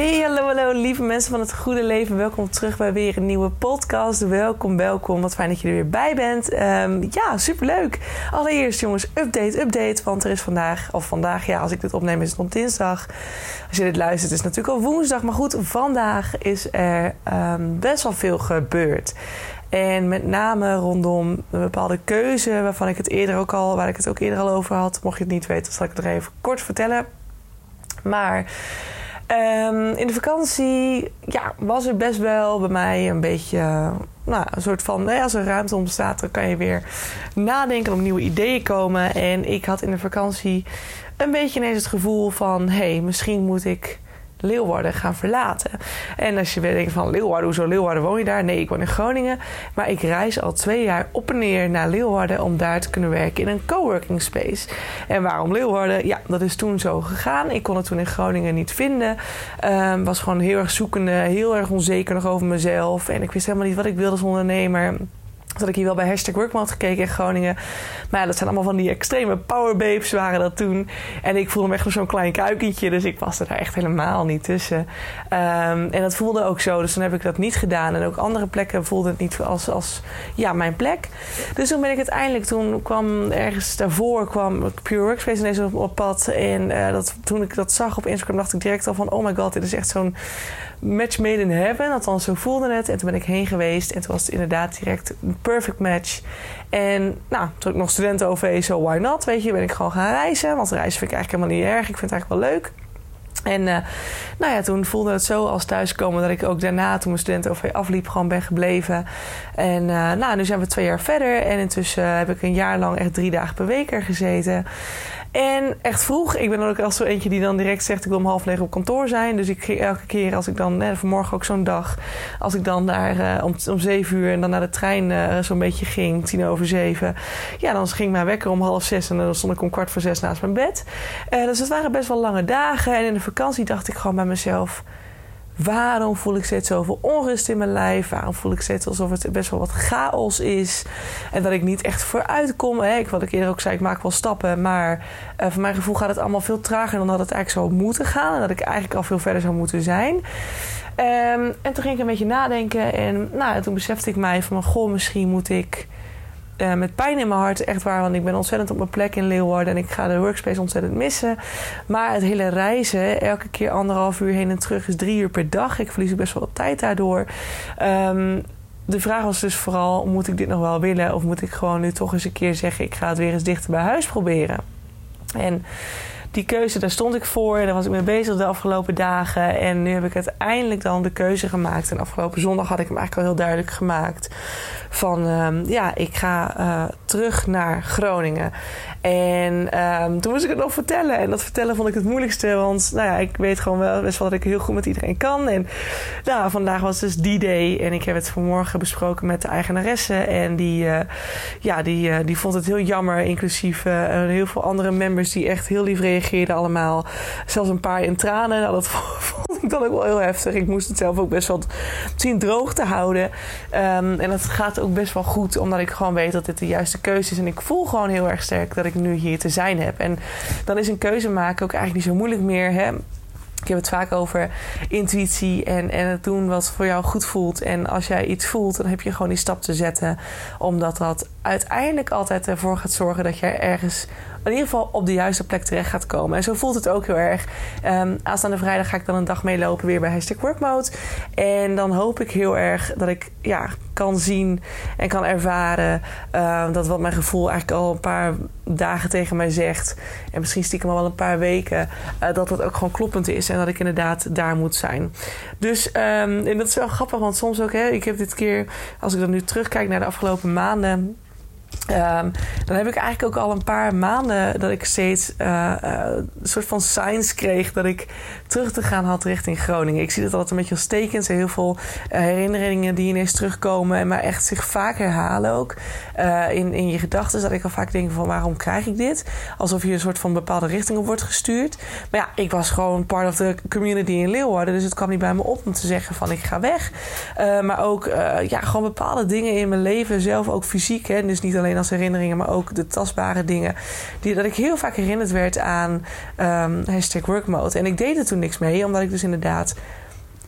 Hey, hallo, hallo, lieve mensen van het goede leven. Welkom terug bij weer een nieuwe podcast. Welkom, welkom. Wat fijn dat je er weer bij bent. Um, ja, superleuk. Allereerst, jongens, update, update. Want er is vandaag, of vandaag, ja, als ik dit opneem, is het op dinsdag. Als je dit luistert, is het natuurlijk al woensdag. Maar goed, vandaag is er um, best wel veel gebeurd. En met name rondom een bepaalde keuze, waarvan ik het eerder ook al, waar ik het ook eerder al over had. Mocht je het niet weten, zal ik het er even kort vertellen. Maar Um, in de vakantie ja, was er best wel bij mij een beetje nou, een soort van, nee, als er ruimte ontstaat, dan kan je weer nadenken, om nieuwe ideeën komen. En ik had in de vakantie een beetje ineens het gevoel van, hé, hey, misschien moet ik Leeuwarden gaan verlaten. En als je denkt van Leeuwarden, hoezo Leeuwarden woon je daar? Nee, ik woon in Groningen. Maar ik reis al twee jaar op en neer naar Leeuwarden om daar te kunnen werken in een coworking space. En waarom Leeuwarden? Ja, dat is toen zo gegaan. Ik kon het toen in Groningen niet vinden. Um, was gewoon heel erg zoekende, heel erg onzeker nog over mezelf. En ik wist helemaal niet wat ik wilde als ondernemer dat ik hier wel bij hashtag Workman had gekeken in Groningen. Maar ja, dat zijn allemaal van die extreme powerbabes waren dat toen. En ik voelde me echt zo'n klein kuikentje. Dus ik was er daar echt helemaal niet tussen. Um, en dat voelde ook zo. Dus toen heb ik dat niet gedaan. En ook andere plekken voelden het niet als, als ja, mijn plek. Dus toen ben ik uiteindelijk... Toen kwam ergens daarvoor kwam Pure Workspace ineens op, op pad. En uh, dat, toen ik dat zag op Instagram dacht ik direct al van... Oh my god, dit is echt zo'n match made in heaven. Althans, zo voelde het. En toen ben ik heen geweest. En toen was het inderdaad direct een perfect match. En nou, toen ik nog studenten OV, zo why not? Weet je, ben ik gewoon gaan reizen. Want reizen vind ik eigenlijk helemaal niet erg. Ik vind het eigenlijk wel leuk. En uh, nou ja, toen voelde het zo als thuiskomen dat ik ook daarna, toen mijn studenten OV afliep, gewoon ben gebleven. En uh, nou, nu zijn we twee jaar verder. En intussen heb ik een jaar lang echt drie dagen per week er gezeten. En echt vroeg. Ik ben ook al zo eentje die dan direct zegt: Ik wil om half negen op kantoor zijn. Dus ik ging elke keer als ik dan, hè, vanmorgen ook zo'n dag, als ik dan daar uh, om, om zeven uur en dan naar de trein uh, zo'n beetje ging, tien over zeven. Ja, dan ging mijn wekker om half zes en dan stond ik om kwart voor zes naast mijn bed. Uh, dus het waren best wel lange dagen. En in de vakantie dacht ik gewoon bij mezelf Waarom voel ik steeds zoveel onrust in mijn lijf? Waarom voel ik steeds alsof het best wel wat chaos is? En dat ik niet echt vooruit kom. Hè? Wat ik eerder ook zei, ik maak wel stappen. Maar uh, voor mijn gevoel gaat het allemaal veel trager dan dat het eigenlijk zou moeten gaan. En dat ik eigenlijk al veel verder zou moeten zijn. Um, en toen ging ik een beetje nadenken. En nou, toen besefte ik mij van... Goh, misschien moet ik uh, met pijn in mijn hart, echt waar. Want ik ben ontzettend op mijn plek in Leeuwarden. En ik ga de workspace ontzettend missen. Maar het hele reizen, elke keer anderhalf uur heen en terug, is drie uur per dag. Ik verlies ook best wel wat tijd daardoor. Um, de vraag was dus vooral: moet ik dit nog wel willen? Of moet ik gewoon nu toch eens een keer zeggen: ik ga het weer eens dichter bij huis proberen? En die keuze, daar stond ik voor. En daar was ik mee bezig de afgelopen dagen. En nu heb ik uiteindelijk dan de keuze gemaakt. En afgelopen zondag had ik hem eigenlijk al heel duidelijk gemaakt. Van um, ja, ik ga uh, terug naar Groningen. En um, toen moest ik het nog vertellen. En dat vertellen vond ik het moeilijkste. Want nou ja, ik weet gewoon wel best wel dat ik heel goed met iedereen kan. En nou, vandaag was dus die day. En ik heb het vanmorgen besproken met de eigenaresse. En die, uh, ja, die, uh, die vond het heel jammer. Inclusief heel veel andere members die echt heel lief reageerden allemaal. Zelfs een paar in tranen. Nou, dat vond ik dan ook wel heel heftig. Ik moest het zelf ook best wel zien droog te houden. Um, en dat gaat ook best wel goed. Omdat ik gewoon weet dat dit de juiste keuze is. En ik voel gewoon heel erg sterk dat ik ik nu hier te zijn heb. En dan is een keuze maken ook eigenlijk niet zo moeilijk meer. Hè? Ik heb het vaak over intuïtie en, en het doen wat voor jou goed voelt. En als jij iets voelt, dan heb je gewoon die stap te zetten. Omdat dat uiteindelijk altijd ervoor gaat zorgen dat jij ergens in ieder geval op de juiste plek terecht gaat komen. En zo voelt het ook heel erg. Um, aanstaande vrijdag ga ik dan een dag meelopen weer bij Hashtag Workmode. En dan hoop ik heel erg dat ik ja, kan zien en kan ervaren uh, dat wat mijn gevoel eigenlijk al een paar dagen tegen mij zegt. En misschien stiekem al wel een paar weken. Uh, dat dat ook gewoon kloppend is. En dat ik inderdaad daar moet zijn. Dus um, en dat is wel grappig. Want soms ook, hè, ik heb dit keer, als ik dan nu terugkijk naar de afgelopen maanden Um, dan heb ik eigenlijk ook al een paar maanden dat ik steeds uh, uh, een soort van signs kreeg dat ik terug te gaan had richting Groningen. Ik zie dat altijd een beetje als tekens. Heel veel uh, herinneringen die ineens terugkomen en maar echt zich vaak herhalen ook in, in je gedachten. Dat ik al vaak denk van waarom krijg ik dit? Alsof je een soort van bepaalde richting op wordt gestuurd. Maar ja, ik was gewoon part of the community in Leeuwarden. Dus het kwam niet bij me op om te zeggen van ik ga weg. maar ook ja, gewoon bepaalde dingen in mijn leven zelf, ook fysiek. Hè, dus niet alleen als herinneringen, maar ook de tastbare dingen. Die, dat ik heel vaak herinnerd werd aan um, hashtag workmode. En ik deed er toen niks mee, omdat ik dus inderdaad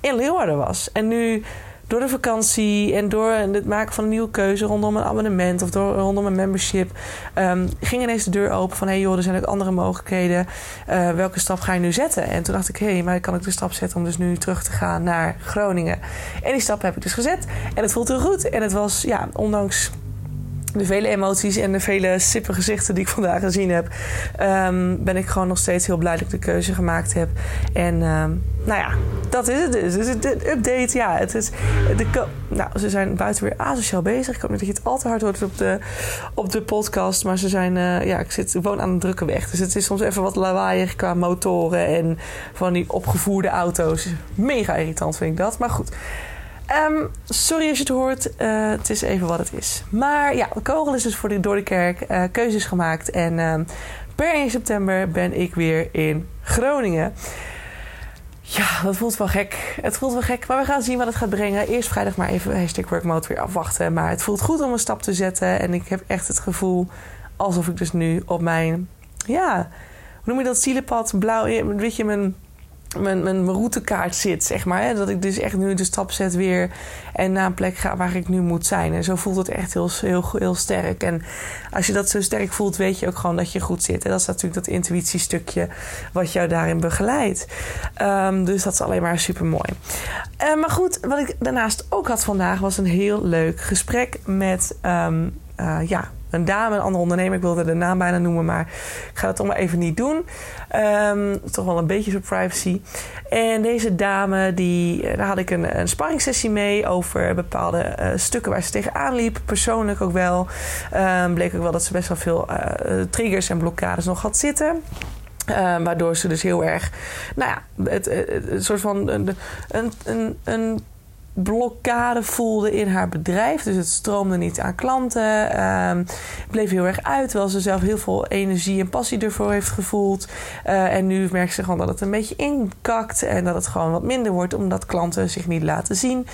in Leeuwarden was. En nu door de vakantie en door het maken van een nieuwe keuze rondom een abonnement of door, rondom een membership, um, ging ineens de deur open van: hé hey joh, er zijn ook andere mogelijkheden. Uh, welke stap ga je nu zetten? En toen dacht ik: hé, hey, maar kan ik de stap zetten om dus nu terug te gaan naar Groningen? En die stap heb ik dus gezet. En het voelt heel goed. En het was, ja, ondanks de vele emoties en de vele sippe gezichten die ik vandaag gezien heb, um, ben ik gewoon nog steeds heel blij dat ik de keuze gemaakt heb. En um, nou ja, dat is het dus. Dus het update, ja, het is. De, nou, ze zijn buiten weer asociaal bezig. Ik hoop niet dat je het al te hard hoort op de, op de podcast. Maar ze zijn, uh, ja, ik, zit, ik woon aan een drukke weg. Dus het is soms even wat lawaaiig qua motoren en van die opgevoerde auto's. Mega irritant vind ik dat. Maar goed. Um, sorry als je het hoort. Uh, het is even wat het is. Maar ja, de kogel is dus voor de, door de kerk. Uh, keuzes gemaakt. En um, per 1 september ben ik weer in Groningen. Ja, dat voelt wel gek. Het voelt wel gek, maar we gaan zien wat het gaat brengen. Eerst vrijdag maar even hashtag workmode weer afwachten. Maar het voelt goed om een stap te zetten. En ik heb echt het gevoel alsof ik dus nu op mijn... Ja, hoe noem je dat? Zielenpad, blauw... Weet je, mijn mijn, routekaart zit, zeg maar. Hè? Dat ik dus echt nu de stap zet weer en naar een plek ga waar ik nu moet zijn. En zo voelt het echt heel, heel, heel sterk. En als je dat zo sterk voelt, weet je ook gewoon dat je goed zit. En dat is natuurlijk dat intuïtiestukje wat jou daarin begeleidt. Um, dus dat is alleen maar super mooi. Uh, maar goed, wat ik daarnaast ook had vandaag was een heel leuk gesprek met um, uh, ja, een dame, een andere ondernemer. Ik wilde de naam bijna noemen, maar ik ga dat toch maar even niet doen. Um, toch wel een beetje voor privacy. En deze dame, die, eh, daar had ik een, een sparringssessie mee over bepaalde uh, stukken waar ze tegenaan liep. Persoonlijk ook wel. Um, bleek ook wel dat ze best wel veel uh, triggers en blokkades nog had zitten. Uh, waardoor ze dus heel erg, nou ja, het, het, soort van een, een, een blokkade voelde in haar bedrijf. Dus het stroomde niet aan klanten. Um, bleef heel erg uit, terwijl ze zelf heel veel energie en passie ervoor heeft gevoeld. Uh, en nu merkt ze gewoon dat het een beetje inkakt en dat het gewoon wat minder wordt omdat klanten zich niet laten zien.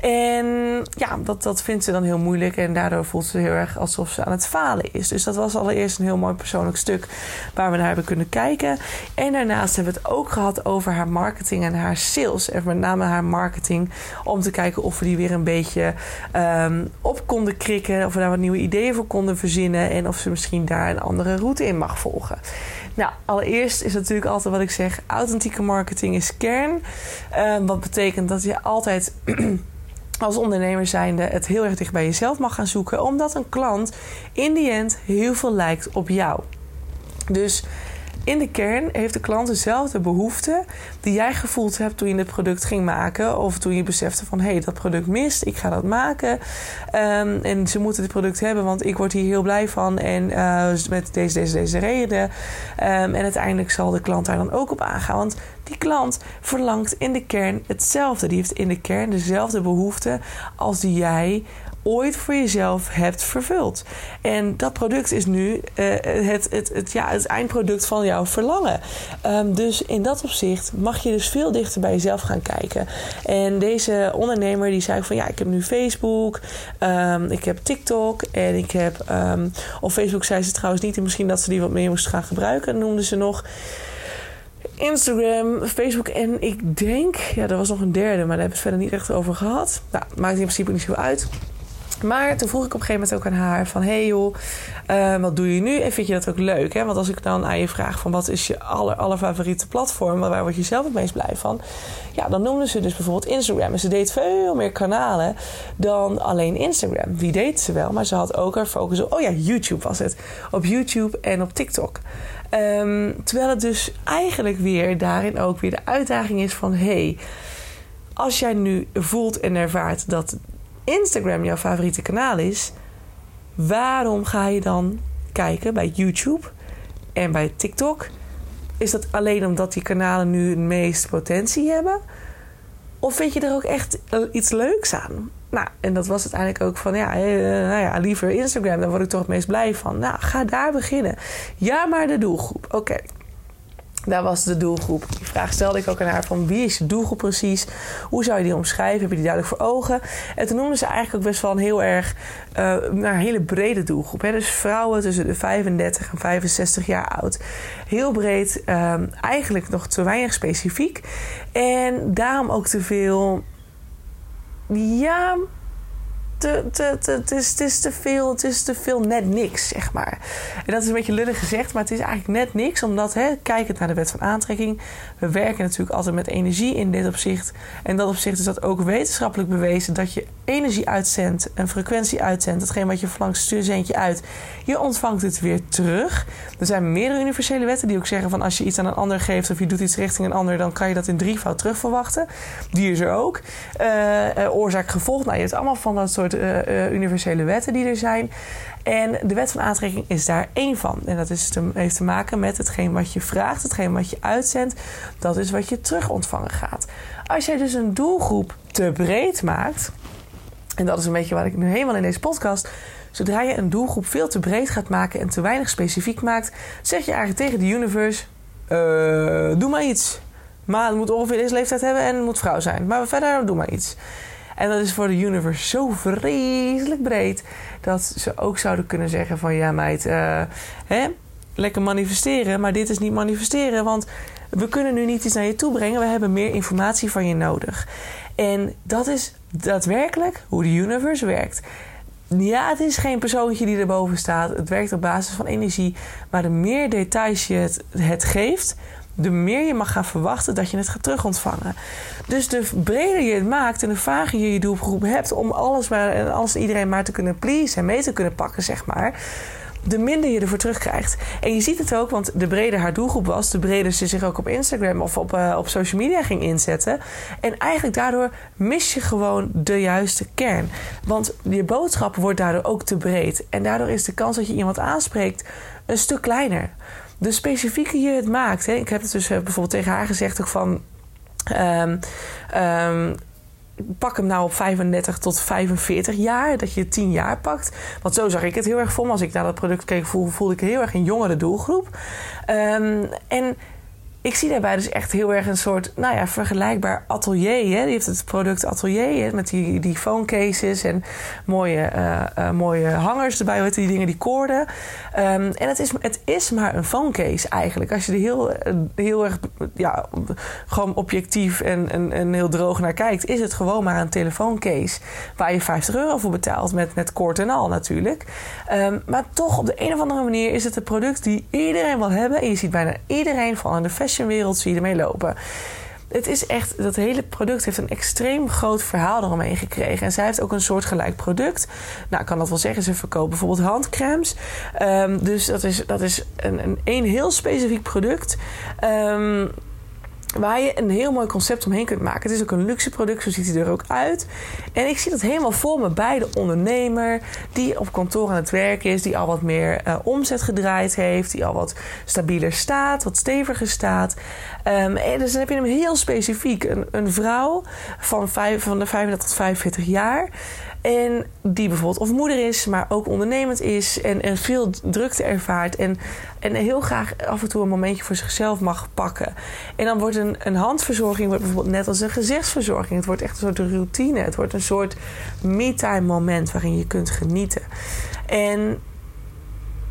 En ja, dat, dat vindt ze dan heel moeilijk en daardoor voelt ze heel erg alsof ze aan het falen is. Dus dat was allereerst een heel mooi persoonlijk stuk waar we naar hebben kunnen kijken. En daarnaast hebben we het ook gehad over haar marketing en haar sales. En met name haar marketing om te kijken of we die weer een beetje um, op konden krikken. Of we daar wat nieuwe ideeën voor konden verzinnen. En of ze misschien daar een andere route in mag volgen. Nou, allereerst is natuurlijk altijd wat ik zeg: authentieke marketing is kern. Um, wat betekent dat je altijd. als ondernemer zijnde het heel erg dicht bij jezelf mag gaan zoeken. Omdat een klant in die end heel veel lijkt op jou. Dus in de kern heeft de klant dezelfde behoefte die jij gevoeld hebt toen je het product ging maken. Of toen je besefte van hé, hey, dat product mist, ik ga dat maken. Um, en ze moeten dit product hebben, want ik word hier heel blij van. En uh, met deze, deze, deze reden. Um, en uiteindelijk zal de klant daar dan ook op aangaan. Want die klant verlangt in de kern hetzelfde. Die heeft in de kern dezelfde behoefte als die jij ooit voor jezelf hebt vervuld. En dat product is nu uh, het, het, het, ja, het eindproduct van jouw verlangen. Um, dus in dat opzicht mag je dus veel dichter bij jezelf gaan kijken. En deze ondernemer die zei van ja, ik heb nu Facebook, um, ik heb TikTok en ik heb. Um, op Facebook zei ze trouwens niet, en misschien dat ze die wat meer moest gaan gebruiken, noemde ze nog. Instagram, Facebook en ik denk, ja, er was nog een derde, maar daar hebben we het verder niet echt over gehad. Nou, maakt in principe niet zo uit. Maar toen vroeg ik op een gegeven moment ook aan haar van... hey joh, uh, wat doe je nu? En vind je dat ook leuk? Hè? Want als ik dan aan je vraag van... wat is je aller, aller favoriete platform? Waar word je zelf het meest blij van? Ja, dan noemde ze dus bijvoorbeeld Instagram. En ze deed veel meer kanalen dan alleen Instagram. Wie deed ze wel, maar ze had ook haar focus op... oh ja, YouTube was het. Op YouTube en op TikTok. Um, terwijl het dus eigenlijk weer daarin ook weer de uitdaging is van... hey, als jij nu voelt en ervaart dat Instagram jouw favoriete kanaal is, waarom ga je dan kijken bij YouTube en bij TikTok? Is dat alleen omdat die kanalen nu het meest potentie hebben? Of vind je er ook echt iets leuks aan? Nou, en dat was uiteindelijk ook van, ja, eh, nou ja, liever Instagram, daar word ik toch het meest blij van. Nou, ga daar beginnen. Ja, maar de doelgroep. Oké, daar was de doelgroep. Die vraag stelde ik ook aan haar van wie is je doelgroep precies? Hoe zou je die omschrijven? Heb je die duidelijk voor ogen? En toen noemde ze eigenlijk ook best wel een heel erg uh, een hele brede doelgroep. Hè? Dus vrouwen tussen de 35 en 65 jaar oud. Heel breed, um, eigenlijk nog te weinig specifiek. En daarom ook te veel. Ja, het, is, het, is te veel, het is te veel net niks, zeg maar. En dat is een beetje lullig gezegd, maar het is eigenlijk net niks. Omdat, hè, kijkend naar de wet van aantrekking... we werken natuurlijk altijd met energie in dit opzicht. En dat opzicht is dat ook wetenschappelijk bewezen... dat je energie uitzendt, een frequentie uitzendt... datgene wat je verlangt, stuur uit. Je ontvangt het weer terug. Er zijn meerdere universele wetten die ook zeggen... van als je iets aan een ander geeft of je doet iets richting een ander... dan kan je dat in drievoud terug verwachten. Die is er ook. Uh, uh, oorzaak-gevolg, nou, je hebt allemaal van dat soort uh, universele wetten die er zijn. En de wet van aantrekking is daar één van. En dat is heeft te maken met hetgeen wat je vraagt, hetgeen wat je uitzendt. Dat is wat je terug ontvangen gaat. Als jij dus een doelgroep te breed maakt. En dat is een beetje wat ik nu helemaal in deze podcast. Zodra je een doelgroep veel te breed gaat maken en te weinig specifiek maakt, zeg je eigenlijk tegen de universe: uh, doe maar iets. Maar het moet ongeveer deze leeftijd hebben en moet vrouw zijn. Maar verder, doe maar iets. En dat is voor de universe zo vreselijk breed dat ze ook zouden kunnen zeggen van ja meid, uh, hè, lekker manifesteren, maar dit is niet manifesteren, want we kunnen nu niet iets naar je toe brengen, we hebben meer informatie van je nodig. En dat is daadwerkelijk hoe de universe werkt. Ja, het is geen persoontje die erboven staat. Het werkt op basis van energie. Maar de meer details je het geeft, de meer je mag gaan verwachten dat je het gaat terugontvangen. Dus de breder je het maakt en de vager je je doelgroep hebt om alles maar en alles iedereen maar te kunnen pleasen en mee te kunnen pakken, zeg maar. De minder je ervoor terugkrijgt. En je ziet het ook, want de breder haar doelgroep was, de breder ze zich ook op Instagram of op, uh, op social media ging inzetten. En eigenlijk daardoor mis je gewoon de juiste kern. Want je boodschap wordt daardoor ook te breed. En daardoor is de kans dat je iemand aanspreekt een stuk kleiner de specifieker je het maakt. Hè. Ik heb het dus eh, bijvoorbeeld tegen haar gezegd ook van... Um, um, pak hem nou op 35 tot 45 jaar, dat je 10 jaar pakt. Want zo zag ik het heel erg voor me. Als ik naar dat product keek, voelde, ik heel erg een jongere doelgroep. Um, en ik zie daarbij dus echt heel erg een soort, nou ja, vergelijkbaar atelier. Hè? Die heeft het product atelier hè? met die, die phone cases en mooie, uh, uh, mooie hangers erbij. Hoe die dingen, die koorden. Um, en het is, het is maar een phone case eigenlijk. Als je er heel, heel erg, ja, gewoon objectief en, en, en heel droog naar kijkt, is het gewoon maar een telefooncase waar je 50 euro voor betaalt met, met koord en al natuurlijk. Um, maar toch op de een of andere manier is het een product die iedereen wil hebben. En je ziet bijna iedereen, van in de fashion fashionwereld zie je ermee lopen. Het is echt, dat hele product heeft een extreem groot verhaal eromheen gekregen. En zij heeft ook een soort gelijk product. Nou, kan dat wel zeggen, ze verkoopt bijvoorbeeld handcremes. Um, dus dat is, dat is een, een, een heel specifiek product. Um, Waar je een heel mooi concept omheen kunt maken. Het is ook een luxe product, zo ziet hij er ook uit. En ik zie dat helemaal voor me bij de ondernemer die op kantoor aan het werk is, die al wat meer uh, omzet gedraaid heeft, die al wat stabieler staat, wat steviger staat. Um, en dus dan heb je hem heel specifiek. Een, een vrouw van, vijf, van de 35 tot 45 jaar. En die bijvoorbeeld of moeder is, maar ook ondernemend is en, veel drukte ervaart. En, en heel graag af en toe een momentje voor zichzelf mag pakken. En dan wordt een, een handverzorging bijvoorbeeld net als een gezichtsverzorging. Het wordt echt een soort routine. Het wordt een soort me-time moment waarin je kunt genieten. En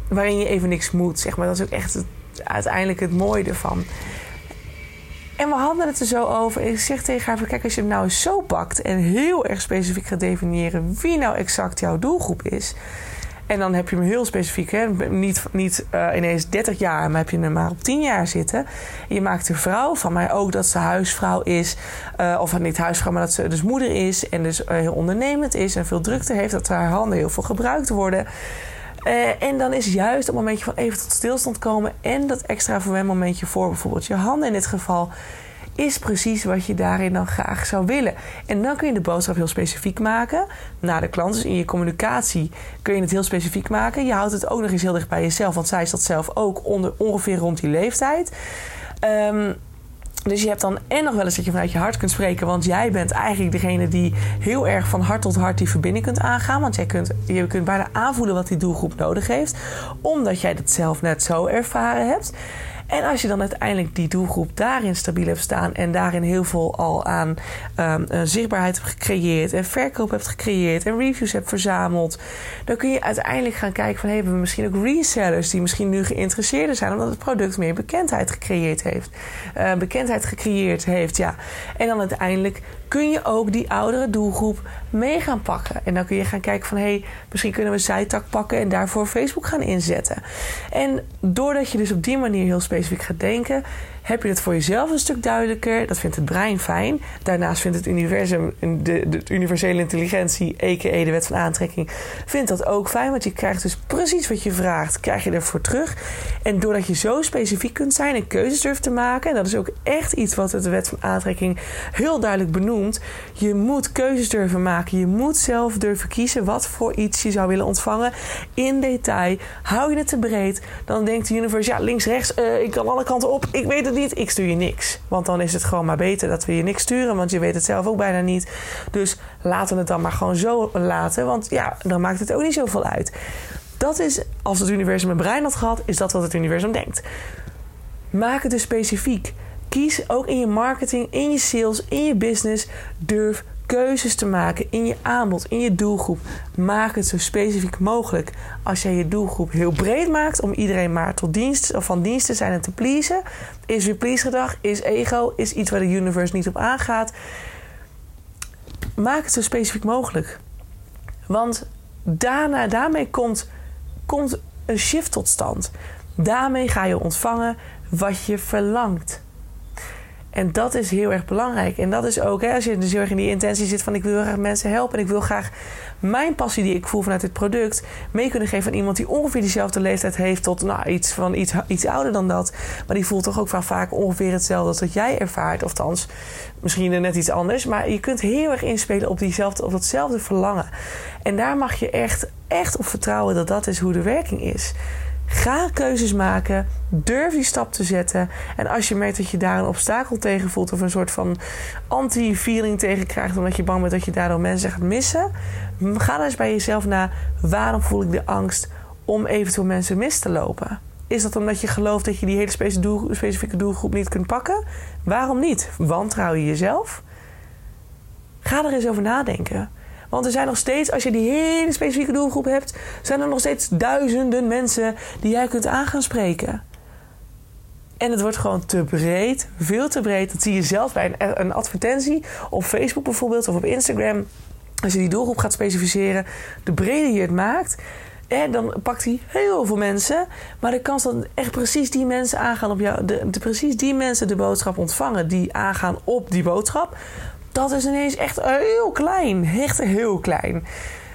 waarin je even niks moet, zeg maar. Dat is ook echt het, uiteindelijk het mooie ervan. En we hadden het er zo over. Ik zeg tegen haar: van, Kijk, als je het nou eens zo pakt en heel erg specifiek gaat definiëren wie nou exact jouw doelgroep is. En dan heb je hem heel specifiek, hè? niet, niet uh, ineens 30 jaar, maar heb je hem maar op 10 jaar zitten. je maakt een vrouw van mij ook dat ze huisvrouw is, uh, of niet huisvrouw, maar dat ze dus moeder is en dus uh, heel ondernemend is en veel drukte heeft, dat haar handen heel veel gebruikt worden. Uh, en dan is juist het momentje van even tot stilstand komen en dat extra voor momentje voor bijvoorbeeld je handen in dit geval is precies wat je daarin dan graag zou willen. En dan kun je de boodschap heel specifiek maken naar de klant. Dus in je communicatie kun je het heel specifiek maken. Je houdt het ook nog eens heel dicht bij jezelf, want zij is dat zelf ook onder, ongeveer rond die leeftijd. Um, dus je hebt dan en nog wel eens dat je vanuit je hart kunt spreken. Want jij bent eigenlijk degene die heel erg van hart tot hart die verbinding kunt aangaan. Want jij kunt, je kunt bijna aanvoelen wat die doelgroep nodig heeft. Omdat jij dat zelf net zo ervaren hebt. En als je dan uiteindelijk die doelgroep daarin stabiel hebt staan en daarin heel veel al aan um, zichtbaarheid hebt gecreëerd en verkoop hebt gecreëerd en reviews hebt verzameld, dan kun je uiteindelijk gaan kijken van hebben we misschien ook resellers die misschien nu geïnteresseerder zijn omdat het product meer bekendheid gecreëerd heeft. Uh, bekendheid gecreëerd heeft, ja. En dan uiteindelijk kun je ook die oudere doelgroep mee gaan pakken. En dan kun je gaan kijken van hé, hey, misschien kunnen we zijtak pakken en daarvoor Facebook gaan inzetten. En doordat je dus op die manier heel specifiek gaat denken, heb je het voor jezelf een stuk duidelijker. Dat vindt het brein fijn. Daarnaast vindt het universum, de, de universele intelligentie, a.k.a. de wet van aantrekking, vindt dat ook fijn. Want je krijgt dus precies wat je vraagt, krijg je ervoor terug. En doordat je zo specifiek kunt zijn en keuzes durft te maken, en dat is ook echt iets wat de wet van aantrekking heel duidelijk benoemt. Je moet keuzes durven maken. Je moet zelf durven kiezen wat voor iets je zou willen ontvangen. In detail. Hou je het te breed, dan denkt de universe, ja, links, rechts, uh, ik kan alle kanten op. Ik weet het niet, ik stuur je niks. Want dan is het gewoon maar beter dat we je niks sturen, want je weet het zelf ook bijna niet. Dus laten we het dan maar gewoon zo laten, want ja, dan maakt het ook niet zoveel uit. Dat is, als het universum een brein had gehad, is dat wat het universum denkt. Maak het dus specifiek. Kies ook in je marketing, in je sales, in je business. Durf keuzes te maken in je aanbod, in je doelgroep. Maak het zo specifiek mogelijk. Als jij je doelgroep heel breed maakt om iedereen maar tot dienst of van dienst te zijn en te pleasen, is je please gedrag, is ego, is iets waar de universe niet op aangaat. Maak het zo specifiek mogelijk. Want daarna, daarmee komt, komt een shift tot stand. Daarmee ga je ontvangen wat je verlangt. En dat is heel erg belangrijk. En dat is ook, hè, als je dus heel erg in die intentie zit van ik wil graag mensen helpen en ik wil graag mijn passie die ik voel vanuit dit product mee kunnen geven aan iemand die ongeveer diezelfde leeftijd heeft tot nou, iets van iets, iets ouder dan dat. Maar die voelt toch ook wel vaak ongeveer hetzelfde als wat jij ervaart. Ofthans, misschien net iets anders. Maar je kunt heel erg inspelen op, diezelfde, op datzelfde verlangen. En daar mag je echt, echt op vertrouwen dat dat is hoe de werking is. Ga keuzes maken. Durf die stap te zetten. En als je merkt dat je daar een obstakel tegen voelt of een soort van anti-feeling tegen krijgt omdat je bang bent dat je daardoor mensen gaat missen, ga dan eens bij jezelf na: waarom voel ik de angst om eventueel mensen mis te lopen? Is dat omdat je gelooft dat je die hele specifieke doelgroep niet kunt pakken? Waarom niet? Wantrouw je jezelf? Ga er eens over nadenken. Want er zijn nog steeds, als je die hele specifieke doelgroep hebt, zijn er nog steeds duizenden mensen die jij kunt aan gaan spreken. En het wordt gewoon te breed, veel te breed. Dat zie je zelf bij een, advertentie op Facebook bijvoorbeeld of op Instagram. Als je die doelgroep gaat specificeren, de breder je het maakt, en dan pakt hij heel veel mensen. Maar de kans dat echt precies die mensen aangaan op jou, de, precies die mensen de boodschap ontvangen, die aangaan op die boodschap, dat is ineens echt heel klein. Echt heel klein.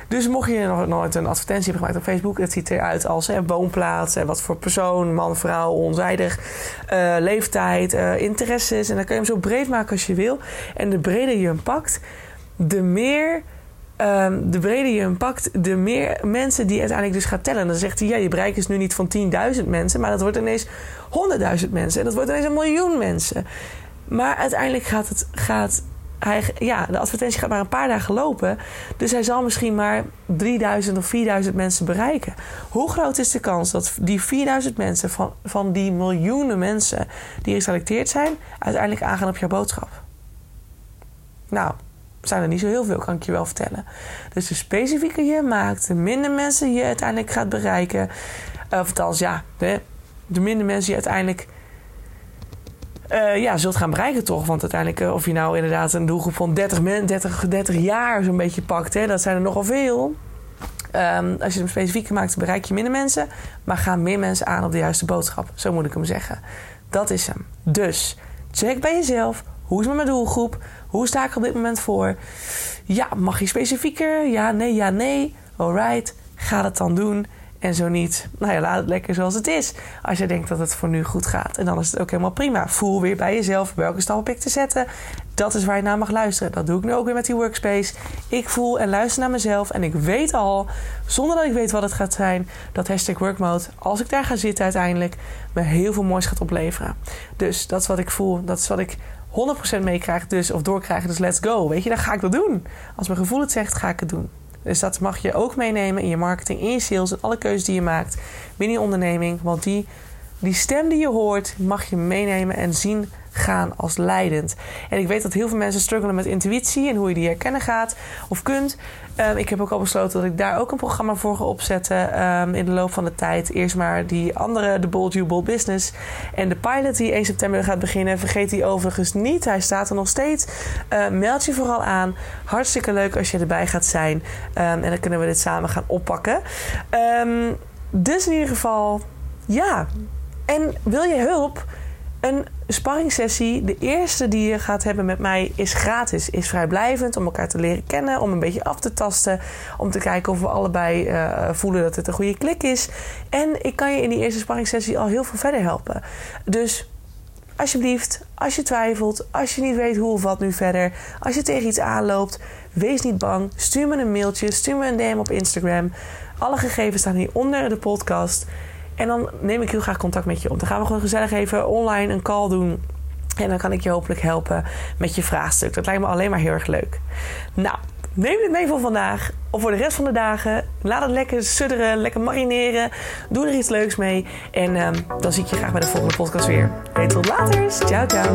Dus mocht je nog nooit een advertentie hebben gemaakt op Facebook, het ziet eruit als hè, woonplaats, wat voor persoon, man, vrouw, onzijdig, uh, leeftijd, uh, interesses. En dan kun je hem zo breed maken als je wil. En de breder je hem pakt, de meer. Um, de breder je hem pakt, de meer mensen die uiteindelijk dus gaat tellen. dan zegt hij, ja, je bereik is nu niet van 10.000 mensen, maar dat wordt ineens 100.000 mensen. En dat wordt ineens een miljoen mensen. Maar uiteindelijk gaat het, gaat hij, ja, de advertentie gaat maar een paar dagen lopen. Dus hij zal misschien maar 3000 of 4000 mensen bereiken. Hoe groot is de kans dat die 4000 mensen van, van die miljoenen mensen die geselecteerd zijn, uiteindelijk aangaan op jouw boodschap? Nou, zijn er niet zo heel veel, kan ik je wel vertellen. Dus de specifieker je maakt, de minder mensen je uiteindelijk gaat bereiken. Of althans, ja, de, de minder mensen je uiteindelijk uh, ja, zult gaan bereiken toch. Want uiteindelijk, uh, of je nou inderdaad een doelgroep van 30, men, 30, 30 jaar zo'n beetje pakt, hè, dat zijn er nogal veel. Um, als je hem specifiek maakt, bereik je minder mensen. Maar gaan meer mensen aan op de juiste boodschap. Zo moet ik hem zeggen. Dat is hem. Dus check bij jezelf. Hoe is mijn doelgroep? Hoe sta ik er op dit moment voor? Ja, mag je specifieker? Ja, nee, ja, nee. Alright, ga het dan doen. En zo niet, nou ja, laat het lekker zoals het is. Als je denkt dat het voor nu goed gaat. En dan is het ook helemaal prima. Voel weer bij jezelf welke stap heb ik te zetten. Dat is waar je naar mag luisteren. Dat doe ik nu ook weer met die workspace. Ik voel en luister naar mezelf. En ik weet al, zonder dat ik weet wat het gaat zijn, dat hashtag workmode, als ik daar ga zitten uiteindelijk, me heel veel moois gaat opleveren. Dus dat is wat ik voel. Dat is wat ik 100% meekrijg. Dus, of doorkrijg. Dus let's go. Weet je, dan ga ik dat doen. Als mijn gevoel het zegt, ga ik het doen. Dus dat mag je ook meenemen in je marketing, in je sales, in alle keuzes die je maakt binnen je onderneming. Want die, die stem die je hoort, mag je meenemen en zien gaan als leidend. En ik weet dat heel veel mensen struggelen met intuïtie en hoe je die herkennen gaat of kunt. Um, ik heb ook al besloten dat ik daar ook een programma voor ga opzetten um, in de loop van de tijd. Eerst maar die andere, de Bold You Bold Business. En de pilot die 1 september gaat beginnen, vergeet die overigens niet. Hij staat er nog steeds. Uh, meld je vooral aan. Hartstikke leuk als je erbij gaat zijn. En dan kunnen we dit samen gaan oppakken. dus in ieder geval, ja. En wil je hulp? Een sparringssessie, de eerste die je gaat hebben met mij, is gratis. Is vrijblijvend om elkaar te leren kennen, om een beetje af te tasten. Om te kijken of we allebei uh, voelen dat het een goede klik is. En ik kan je in die eerste sparringssessie al heel veel verder helpen. Dus alsjeblieft, als je twijfelt, als je niet weet hoe of wat nu verder, als je tegen iets aanloopt, wees niet bang. Stuur me een mailtje, stuur me een DM op Instagram. Alle gegevens staan hier onder de podcast. En dan neem ik heel graag contact met je op. Dan gaan we gewoon gezellig even online een call doen. En dan kan ik je hopelijk helpen met je vraagstuk. Dat lijkt me alleen maar heel erg leuk. Nou, neem dit mee voor vandaag. Of voor de rest van de dagen. Laat het lekker sudderen, lekker marineren. Doe er iets leuks mee. En um, dan zie ik je graag bij de volgende podcast weer. Tot later. Ciao, ciao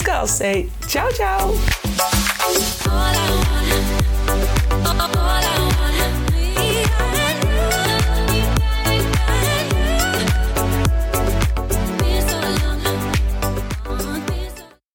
Hey, ciao, ciao. All